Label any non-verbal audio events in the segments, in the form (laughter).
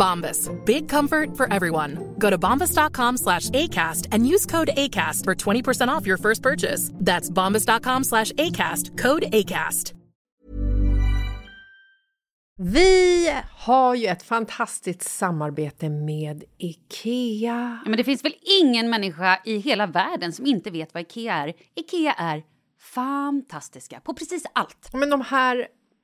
Bombas. Big comfort for everyone. Go to bombas.com slash ACAST and use code ACAST for 20% off your first purchase. That's bombas.com slash ACAST. Code ACAST. Vi har ju ett fantastiskt samarbete med IKEA. Ja, men det finns väl ingen människa i hela världen som inte vet vad Ikea är. Ikea är fantastiska på precis allt. Men de här,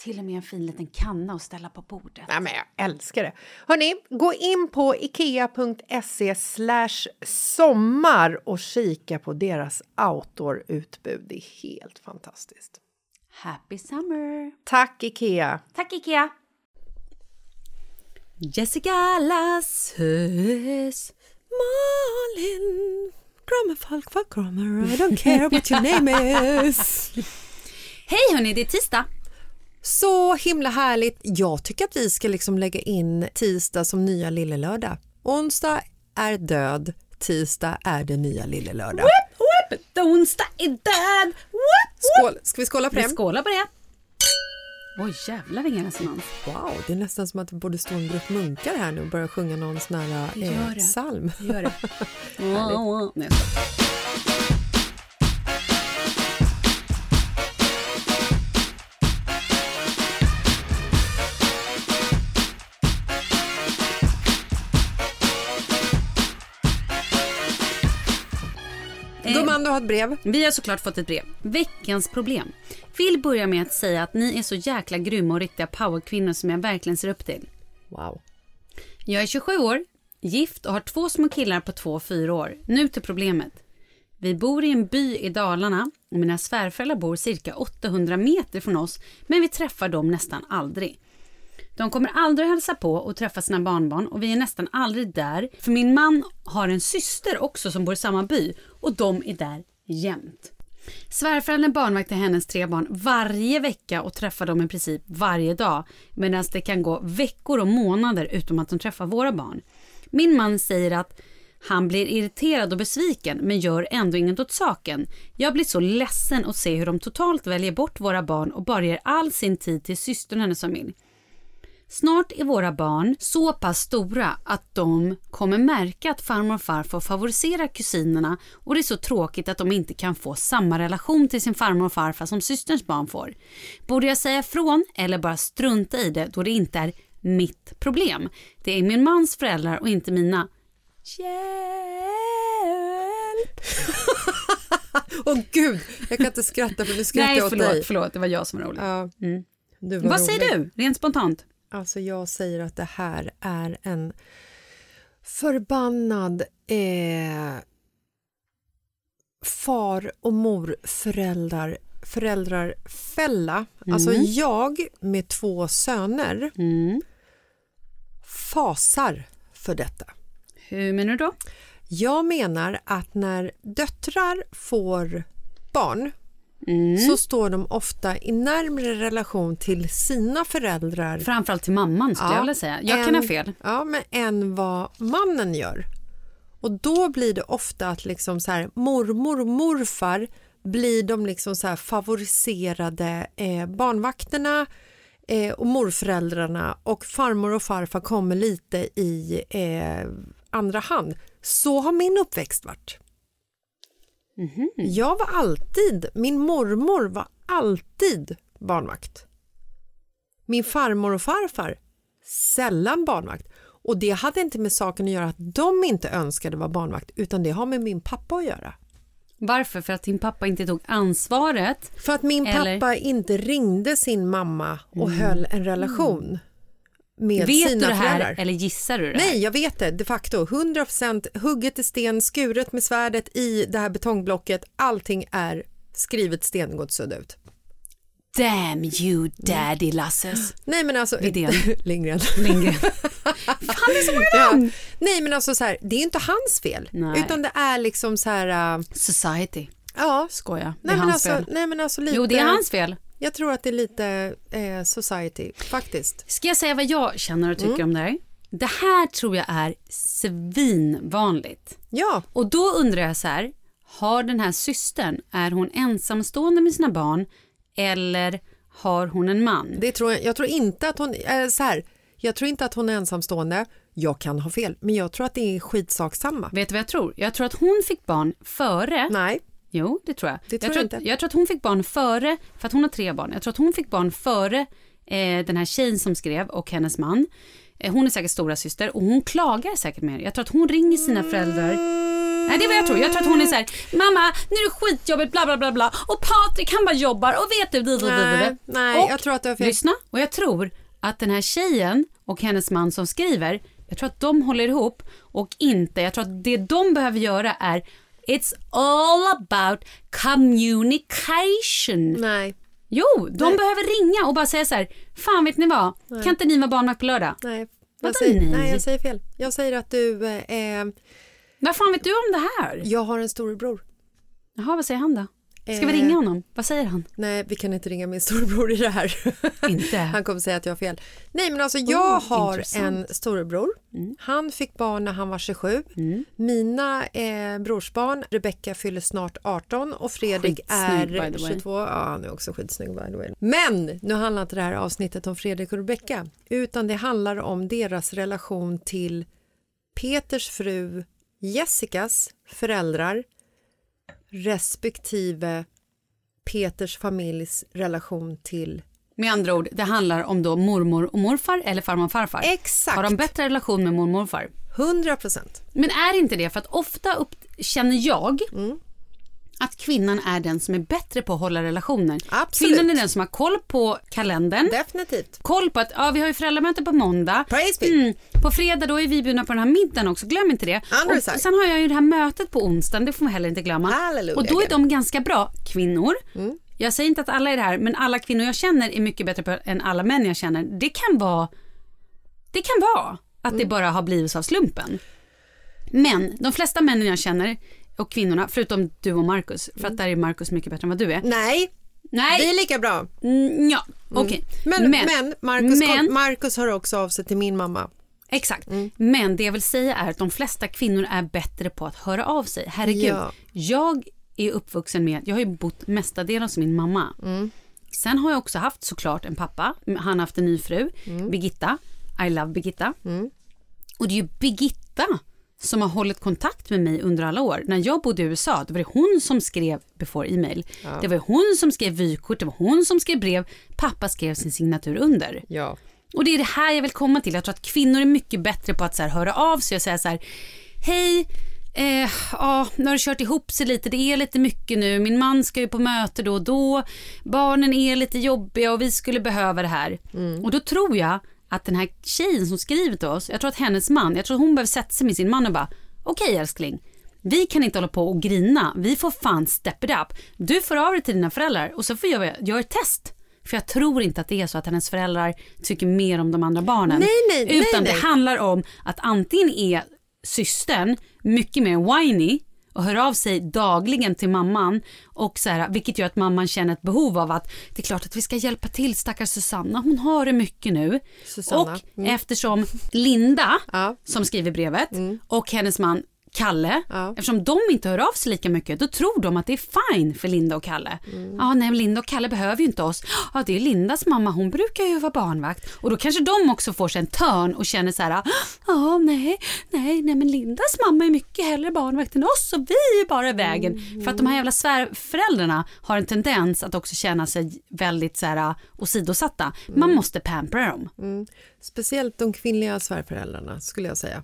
Till och med en fin liten kanna att ställa på bordet. Nej, men jag älskar det. Hörni, gå in på ikea.se sommar och kika på deras outdoor-utbud. Det är helt fantastiskt. Happy summer! Tack, Ikea! Tack Ikea! Jessica Lasses Malin Grammar folk för grammar I don't care what your name is (laughs) Hej hörni, det är tisdag! Så himla härligt. Jag tycker att vi ska liksom lägga in tisdag som nya lille lördag. Onsdag är död, tisdag är det nya lille lördag. Whoop, whoop, onsdag är död! Whoop, Skål. Ska vi skåla på Vi det? skålar på det! Oj jävlar vilken resonans. Wow, det är nästan som att det borde stå en grupp munkar här nu och börja sjunga någon sån här Gör eh, det. psalm. Gör det. (laughs) Nej, jag Gumman, du har ett brev. Vi har såklart fått ett brev. Veckans problem. Vill börja med att säga att ni är så jäkla grymma och riktiga powerkvinnor som jag verkligen ser upp till. Wow. Jag är 27 år, gift och har två små killar på 2 och 4 år. Nu till problemet. Vi bor i en by i Dalarna och mina svärföräldrar bor cirka 800 meter från oss men vi träffar dem nästan aldrig. De kommer aldrig att hälsa på och träffa sina barnbarn och vi är nästan aldrig där för min man har en syster också som bor i samma by och de är där jämt. Svärföräldern barnvaktar hennes tre barn varje vecka och träffar dem i princip varje dag medan det kan gå veckor och månader utan att de träffar våra barn. Min man säger att Han blir irriterad och besviken men gör ändå inget åt saken. Jag blir så ledsen att se hur de totalt väljer bort våra barn och bara ger all sin tid till systern och hennes familj. Snart är våra barn så pass stora att de kommer märka att farmor och farfar favoriserar kusinerna och det är så tråkigt att de inte kan få samma relation till sin farmor och farfar som systerns barn får. Borde jag säga ifrån eller bara strunta i det då det inte är mitt problem? Det är min mans föräldrar och inte mina. Hjälp! (laughs) Åh gud, jag kan inte skratta för nu skrattar Nej, jag åt dig. förlåt, det var jag som var rolig. Ja, Mm. Vad rolig. säger du, rent spontant? Alltså jag säger att det här är en förbannad eh, far och morföräldrar föräldrar fälla. Alltså jag med två söner Mm. fasar för detta. Hur menar du då? Jag menar att när döttrar får barn Mm. så står de ofta i närmre relation till sina föräldrar Framförallt till mamman skulle Ja, jag vilja säga. Jag kan än- ha fel. Ja, men än vad mannen gör. Och då blir det ofta att liksom så här, mormor och morfar blir de liksom så favoriserade eh, barnvakterna eh, och morföräldrarna och farmor och farfar kommer lite i eh, andra hand. Så har min uppväxt varit. Jag var alltid, min mormor var alltid barnvakt. Min farmor och farfar sällan barnvakt. Och det hade inte med saken att göra att de inte önskade vara barnvakt utan det har med min pappa att göra. Varför? För att din pappa inte tog ansvaret. För att min Eller- pappa inte ringde sin mamma och höll en relation med Vet sina du det här föräldrar. eller gissar du det här? Nej, jag vet det de facto. 100% hugget i sten, skuret med svärdet i det här betongblocket. Allting är skrivet sten gått sudda ut. Damn you daddy Lasses. Nej men alltså... (laughs) Lindgren. Lindgren. (laughs) Fan det är så många Ja. Nej men alltså så här, det är inte hans fel. Nej. Utan det är liksom så här... äh, Society. ja. Skoja. Det är Nej hans alltså, fel. nej men alltså lite... Jo det är hans fel. Jag tror att det är lite eh, society faktiskt. Ska jag säga vad jag känner och tycker Mm. om det här? Det här tror jag är svinvanligt. Ja, Och då undrar jag så här, har den här systern, är hon ensamstående med sina barn eller har hon en man? det tror jag. Jag tror inte att hon... Eh, så här, jag tror inte att hon är ensamstående. Jag kan ha fel, men jag tror att det är skitsak samma. Vet du vad jag tror? Jag tror att hon fick barn före Nej, Jo, det tror jag. Det tror jag, jag tror inte. Att, jag tror att hon fick barn före, för att hon har tre barn. Jag tror att hon fick barn före eh, den här tjejen som skrev och hennes man. Eh, hon är säkert stora syster och hon klagar säkert mer. Jag tror att hon ringer sina föräldrar. Nej, det är vad jag tror. Jag tror att hon är så här, mamma, nu är det skitjobbigt, bla bla bla bla. Och Patrik han bara jobbar och vet du, du, nej, du. nej Och jag tror att du har fel. Lyssna, och jag tror att den här tjejen och hennes man som skriver, jag tror att de håller ihop och inte, jag tror att det de behöver göra är It's all about communication. Nej, Jo, de Nej. behöver ringa och bara säga så här, fan vet ni vad, kan inte ni vara barnvakt på lördag? nej. Jag säger, nej? nej, jag säger fel. Jag säger att du... Eh, Vad fan vet du om det här? jag har en storebror. Jaha, vad säger han då? Ska vi Eh. ringa honom? Vad säger han? Nej, vi kan inte ringa min storebror i det här. Inte? (laughs) Han kommer säga att jag har fel. Nej, men alltså jag Oh, har intressant. en storebror. Han fick barn när han var 27. Mm. Mina eh, brorsbarn, Rebecca fyller snart 18 och Fredrik är the way. 22. Ja, han är också skitsnygg by the way. Men nu handlar inte det här avsnittet om Fredrik och Rebecca utan det handlar om deras relation till Peters fru Jessicas föräldrar respektive Peters familjs relation till Med andra ord, det handlar om då mormor och morfar eller farmor och farfar. Exakt. Har de bättre relation med mormor och morfar? 100 procent. Men är inte det för att ofta upp, känner jag Mm. Att kvinnan är den som är bättre på att hålla relationer. Absolut. Kvinnan är den som har koll på kalendern. Definitivt. Koll på att ja, vi har ju föräldramöte på måndag. Mm, på fredag då är vi bjudna på den här middagen också, glöm inte det. Andra Och sen har jag ju det här mötet på onsdagen, det får man heller inte glömma. Halleluja, och då är de ganska bra kvinnor. Mm. Jag säger inte att alla är det här, men alla kvinnor jag känner är mycket bättre på, än alla män jag känner. Det kan vara, det kan vara att Mm. det bara har blivit av slumpen. Men de flesta männen jag känner och kvinnorna, förutom du och Markus, för att där är Markus mycket bättre än vad du är. Nej, Nej, vi är lika bra. mm, ja, okej. Men, men, Marcus, men- Marcus hör också av sig till min mamma Exakt. Mm. Men det jag vill säga är att de flesta kvinnor är bättre på att höra av sig. Herregud. Ja. Jag är uppvuxen med, jag har ju bott mestadels hos min mamma. Mm. Sen har jag också haft såklart en pappa. Han har haft en ny fru, Mm. Birgitta. I love Birgitta. Och det är ju Birgitta som har hållit kontakt med mig under alla år. När jag bodde i USA, det var det hon som skrev before e-mail. Det var hon som skrev vykort, det var hon som skrev brev. Pappa skrev sin signatur under. Ja. Och det är det här jag vill komma till. Jag tror att kvinnor är mycket bättre på att så här, höra av sig och säga så här, hej, eh, ja, nu har det kört ihop sig lite, det är lite mycket nu, min man ska ju på möte då och då, barnen är lite jobbiga och vi skulle behöva det här. Och då tror jag att den här tjejen som skriver till oss, jag tror att hennes man, jag tror hon behöver sätta sig med sin man och bara, okej älskling, vi kan inte hålla på och grina, vi får fan step it up. Du får av dig till dina föräldrar och så får jag göra ett test. För jag tror inte att det är så att hennes föräldrar tycker mer om de andra barnen. Nej, nej, nej, Utan nej. det handlar om att antingen är systern mycket mer whiny och hör av sig dagligen till mamman och så här, vilket gör att mamman känner ett behov av att det är klart att vi ska hjälpa till stackars Susanna, hon har det mycket nu. Susanna, Och eftersom Linda Ja. som skriver brevet och hennes man Kalle, Ja. eftersom de inte hör av sig lika mycket, då tror de att det är fine för Linda och Kalle. Ja, nej, Linda och Kalle behöver ju inte oss. Ja, det är Lindas mamma, hon brukar ju vara barnvakt. Och då kanske de också får sig en törn och känner så här, ja, nej, nej, nej, men Lindas mamma är mycket hellre barnvakt än oss och vi är bara i vägen. För att de här jävla svärföräldrarna har en tendens att också känna sig väldigt så här åsidosatta. Man måste pampra dem. Speciellt de kvinnliga svärföräldrarna skulle jag säga.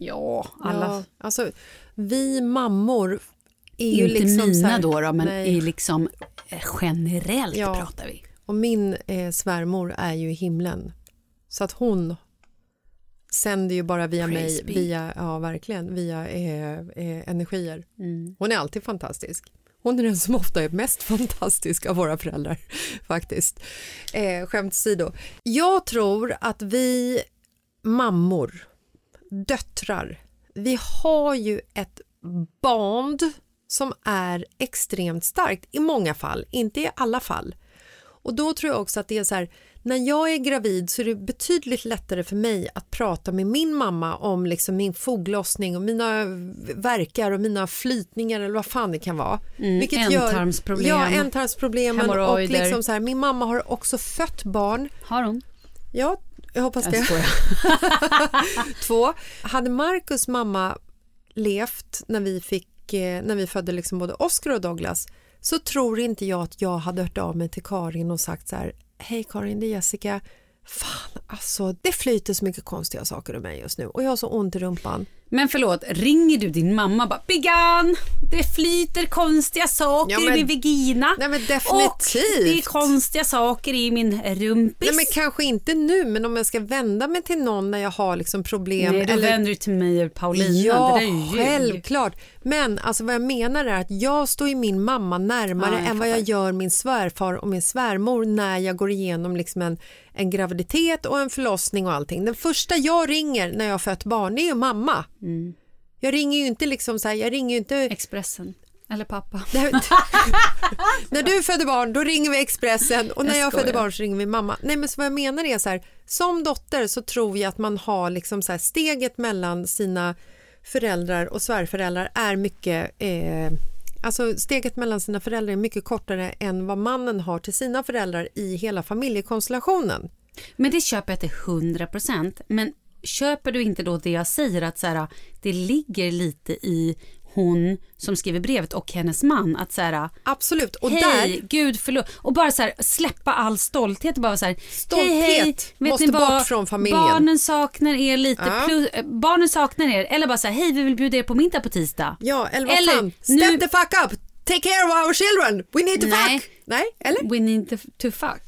Ja, alla. Ja, alltså, vi mammor är ju Inte liksom så mina här, då, då men nej. i liksom eh, generellt Ja. pratar vi. Och min eh, svärmor är ju i himlen. Så att hon sänder ju bara via Praise mig, be. via, ja verkligen, via eh, eh, energier. Mm. Hon är alltid fantastisk. Hon är den som ofta är mest (laughs) fantastisk av våra föräldrar faktiskt. Eh, skämt åsido. Jag tror att vi mammor, döttrar, vi har ju ett band som är extremt starkt i många fall, inte i alla fall. Och då tror jag också att det är så här, när jag är gravid så är det betydligt lättare för mig att prata med min mamma om liksom min foglossning och mina verkar och mina flytningar eller vad fan det kan vara. Vilket Mm, ändtarmsproblem, ja, ändtarmsproblemen och liksom så här, min mamma har också fött barn. Har hon? Ja, jag hoppas Jag det. skojar. (laughs) Två, hade Marcus mamma levt när vi, fick, eh, när vi födde liksom både Oscar och Douglas så tror inte jag att jag hade hört av mig till Karin och sagt så här Hej Karin, det är Jessica. Fan, alltså det flyter så mycket konstiga saker om mig just nu och jag har så ont i rumpan. Men förlåt, ringer du din mamma bara Biggan, det flyter konstiga saker Ja, men- i min vagina. Nej, men Och definitivt. det är konstiga saker i min rumpis. Nej, men kanske inte nu, men om jag ska vända mig till någon när jag har liksom problem. Nej, då eller... vänder du till mig och Paulina. Ja, självklart. Men alltså vad jag menar är att jag står ju min mamma närmare Ja, än vad jag gör min svärfar och min svärmor när jag går igenom liksom en, en graviditet och en förlossning och allting. Den första jag ringer när jag har fött barn är ju mamma. Mm. Jag ringer ju inte liksom så här, jag ringer inte Expressen. Eller pappa. (laughs) när du födde barn då ringer vi Expressen och när Jag jag, skojar. barn så ringer vi mamma. Nej men så vad jag menar är så här, som dotter så tror jag att man har liksom så här, steget mellan sina föräldrar och svärföräldrar är mycket eh, Alltså steget mellan sina föräldrar är mycket kortare än vad mannen har till sina föräldrar i hela familjekonstellationen. Men det köper jag till 100 procent. Men köper du inte då det jag säger att så här, det ligger lite i hon som skriver brevet och hennes man att så här, Absolut. Och hej, där, gud förlåt. Och bara så här, släppa all stolthet och bara så här, Stolthet hej, hej, måste vad? bort från familjen. Barnen saknar er lite, Ja. plus, eh, barnen saknar er. Eller bara så här, hej vi vill bjuda er på middag på tisdag. ja, eller vad Eller, fan, step nu- the fuck up, take care of our children, we need to Nej. fuck. Nej, eller? We need to, to fuck.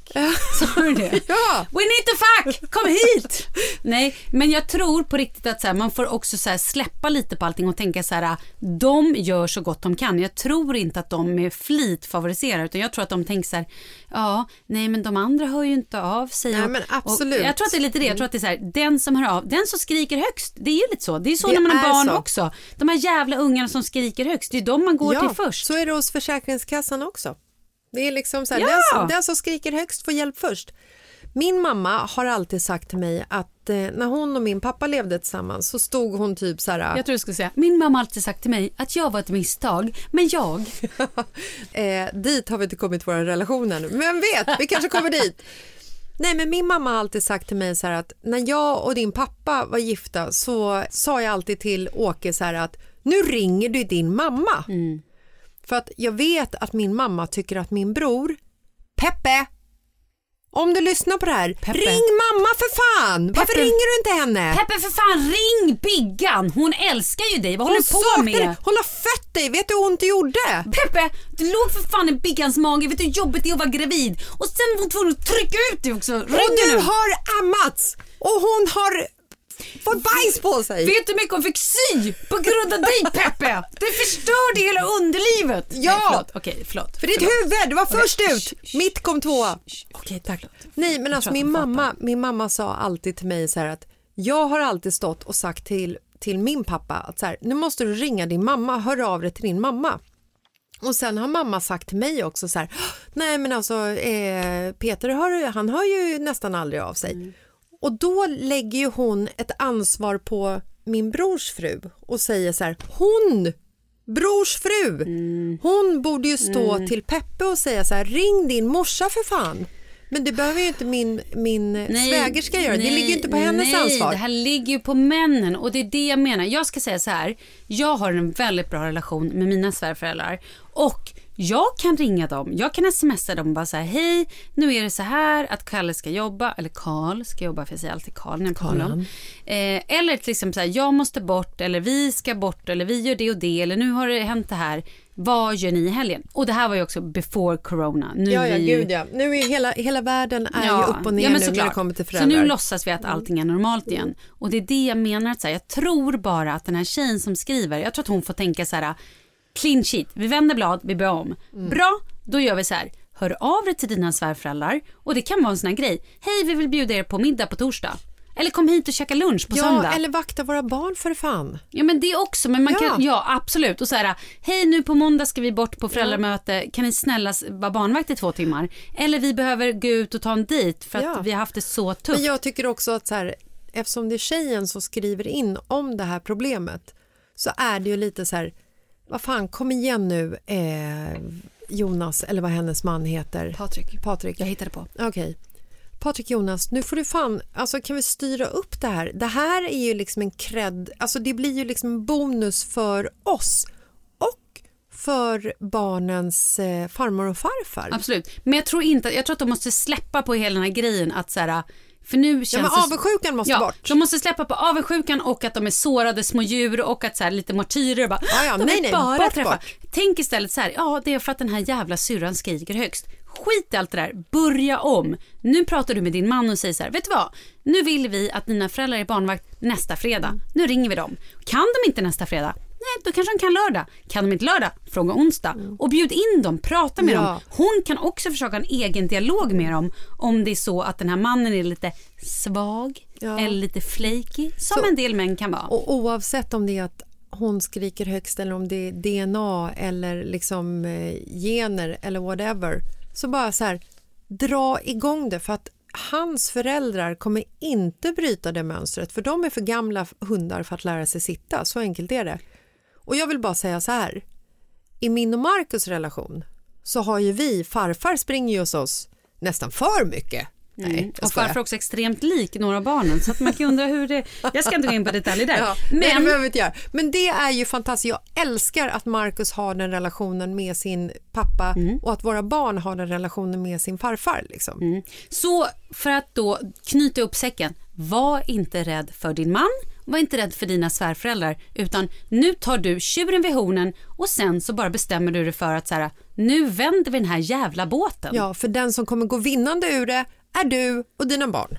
Sa du det? Ja. We need to fuck! Kom hit! Nej, men jag tror på riktigt att så här, man får också så här, släppa lite på allting och tänka så här, de gör så gott de kan. Jag tror inte att de med flit favoriserar utan jag tror att de tänker så här, ja, nej men de andra hör ju inte av sig. Nej, och- men absolut. Jag tror att det är lite det, jag tror att det är så här, den som hör av, den som skriker högst, det är ju lite så. Det är så Det när man har barn så. också. De här jävla ungarna som skriker högst, det är de man går ja, till först. så är det hos Försäkringskassan också. Det är liksom så här, Ja. den, som, den som skriker högst får hjälp först. Min mamma har alltid sagt till mig att eh, när hon och min pappa levde tillsammans så stod hon typ så här... Jag tror du skulle säga, min mamma har alltid sagt till mig att jag var ett misstag, men jag... (laughs) eh, dit har vi inte kommit i vår relation ännu, men vet, vi kanske kommer dit. (laughs) Nej men min mamma har alltid sagt till mig så att när jag och din pappa var gifta så sa jag alltid till Åke så att nu ringer du din mamma. För att jag vet att min mamma tycker att min bror Peppe om du lyssnar på det här, Peppe. ring mamma för fan! Varför Peppe. ringer du inte henne? Peppe för fan, ring Biggan! Hon älskar ju dig, vad håller hon du på med? dig. Hon har fött dig, vet du hur ont det gjorde? Peppe, du låg för fan i Biggans mage, vet du hur jobbigt det är att vara gravid? Och sen var hon tvungen att trycka ut dig också. Och Ring du nu! har ammats och hon har fått bajs på sig. Vet du hur mycket hon fick sy på grund av dig Peppe? Det förstörde hela underlivet. Ja. Nej, förlåt, okej förlåt. För ditt huvud, du var Okej, först ut. shh, Mitt kom tvåa. Okej, tack. förlåt. Nej, men alltså min mamma, min mamma sa alltid till mig så här att jag har alltid stått och sagt till, till min pappa att så här, nu måste du ringa din mamma, hör av dig till din mamma. Och sen har mamma sagt till mig också så här, nej men alltså eh, Peter hör, han hör ju nästan aldrig av sig. Och då lägger ju hon ett ansvar på min brors fru och säger så här, hon, brors fru, hon borde ju stå till Peppe och säga så här, ring din morsa för fan. Men det behöver ju inte min, min svägerska göra, det nej, ligger ju inte på hennes nej, ansvar. det här ligger ju på männen och det är det jag menar. Jag ska säga så här, jag har en väldigt bra relation med mina svärföräldrar och jag kan ringa dem, jag kan smsa dem och bara säga hej, nu är det så här att Kalle ska jobba, eller Karl ska jobba, för jag säger alltid Karl när jag pratar. Eh, eller till exempel så här, jag måste bort, eller vi ska bort, eller vi gör det och det, eller nu har det hänt det här. Vad gör ni i helgen? Och det här var ju också before corona. Nu Ja, ja, är ju... gud ja. Nu är hela, hela världen är ju upp och ner ja, men nu när det kommer till Så föräldrar. nu låtsas vi att allting är normalt igen. Och det är det jag menar att så här, jag tror bara att den här tjejen som skriver, jag tror att hon får tänka så här, clean sheet, vi vänder blad, vi börjar om. Mm. Bra, då gör vi så här, hör av dig till dina svärföräldrar och det kan vara en sån här grej, hej vi vill bjuda er på middag på torsdag. Eller kom hit och käka lunch på ja, söndag. eller vakta våra barn för fan. Ja men det också, men man Ja. kan, ja absolut. Och så här, hej nu på måndag ska vi bort på föräldramöte, kan ni snälla vara barnvakt i två timmar? Eller vi behöver gå ut och ta en dejt för att Ja. vi har haft det så tufft. Men jag tycker också att så här, eftersom det är tjejen som skriver in om det här problemet så är det ju lite så här, vad fan kom igen nu eh, Jonas eller vad hennes man heter. Patrik. Patrik. Jag hittade på. Okej. Patrik Jonas, nu får du fan, alltså kan vi styra upp det här? Det här är ju liksom en cred, alltså det blir ju liksom en bonus för oss och för barnens eh, farmor och farfar. Absolut. Men jag tror inte, jag tror att de måste släppa på hela den här grejen att så här, för nu känns Ja, men avundsjukan måste ja, bort. De måste släppa på avundsjukan och att de är sårade små djur och att så här, lite martyrer och bara, Ja, ja, de nej, nej, bara bort, träffa. bort. Tänk istället så här, ja det är för att den här jävla syrran skriker högst. Skit i allt det där, börja om. Nu pratar du med din man och säger så här, vet du vad? Nu vill vi att dina föräldrar är barnvakt nästa fredag. Nu ringer vi dem. Kan de inte nästa fredag? Nej, då kanske de kan lördag. Kan de inte lördag? Fråga onsdag. Och bjud in dem, prata med Ja. dem. Hon kan också försöka ha en egen dialog med dem om det är så att den här mannen är lite svag Ja. eller lite flaky, som Så- en del män kan vara. Och oavsett om det är att hon skriker högst eller om det är DNA eller liksom eh, gener eller whatever så bara så här dra igång det för att hans föräldrar kommer inte bryta det mönstret för de är för gamla hundar för att lära sig sitta, så enkelt är det. Och jag vill bara säga så här, i min och Markus relation så har ju vi, farfar springer ju hos oss nästan för mycket. Nej, Mm. och skojar. farfar är också extremt lik några av barnen så att man kan undra hur det... Jag ska inte gå in på detaljer där. (laughs) Ja, Nej, det men behöver vi inte göra. Men det är ju fantastiskt. Jag älskar att Markus har den relationen med sin pappa Mm. och att våra barn har den relationen med sin farfar. Liksom. så för att då knyta upp säcken, var inte rädd för din man, var inte rädd för dina svärföräldrar utan nu tar du tjuren vid hornen och sen så bara bestämmer du dig för att så här, nu vänder vi den här jävla båten. Ja, för den som kommer gå vinnande ur det är du och dina barn.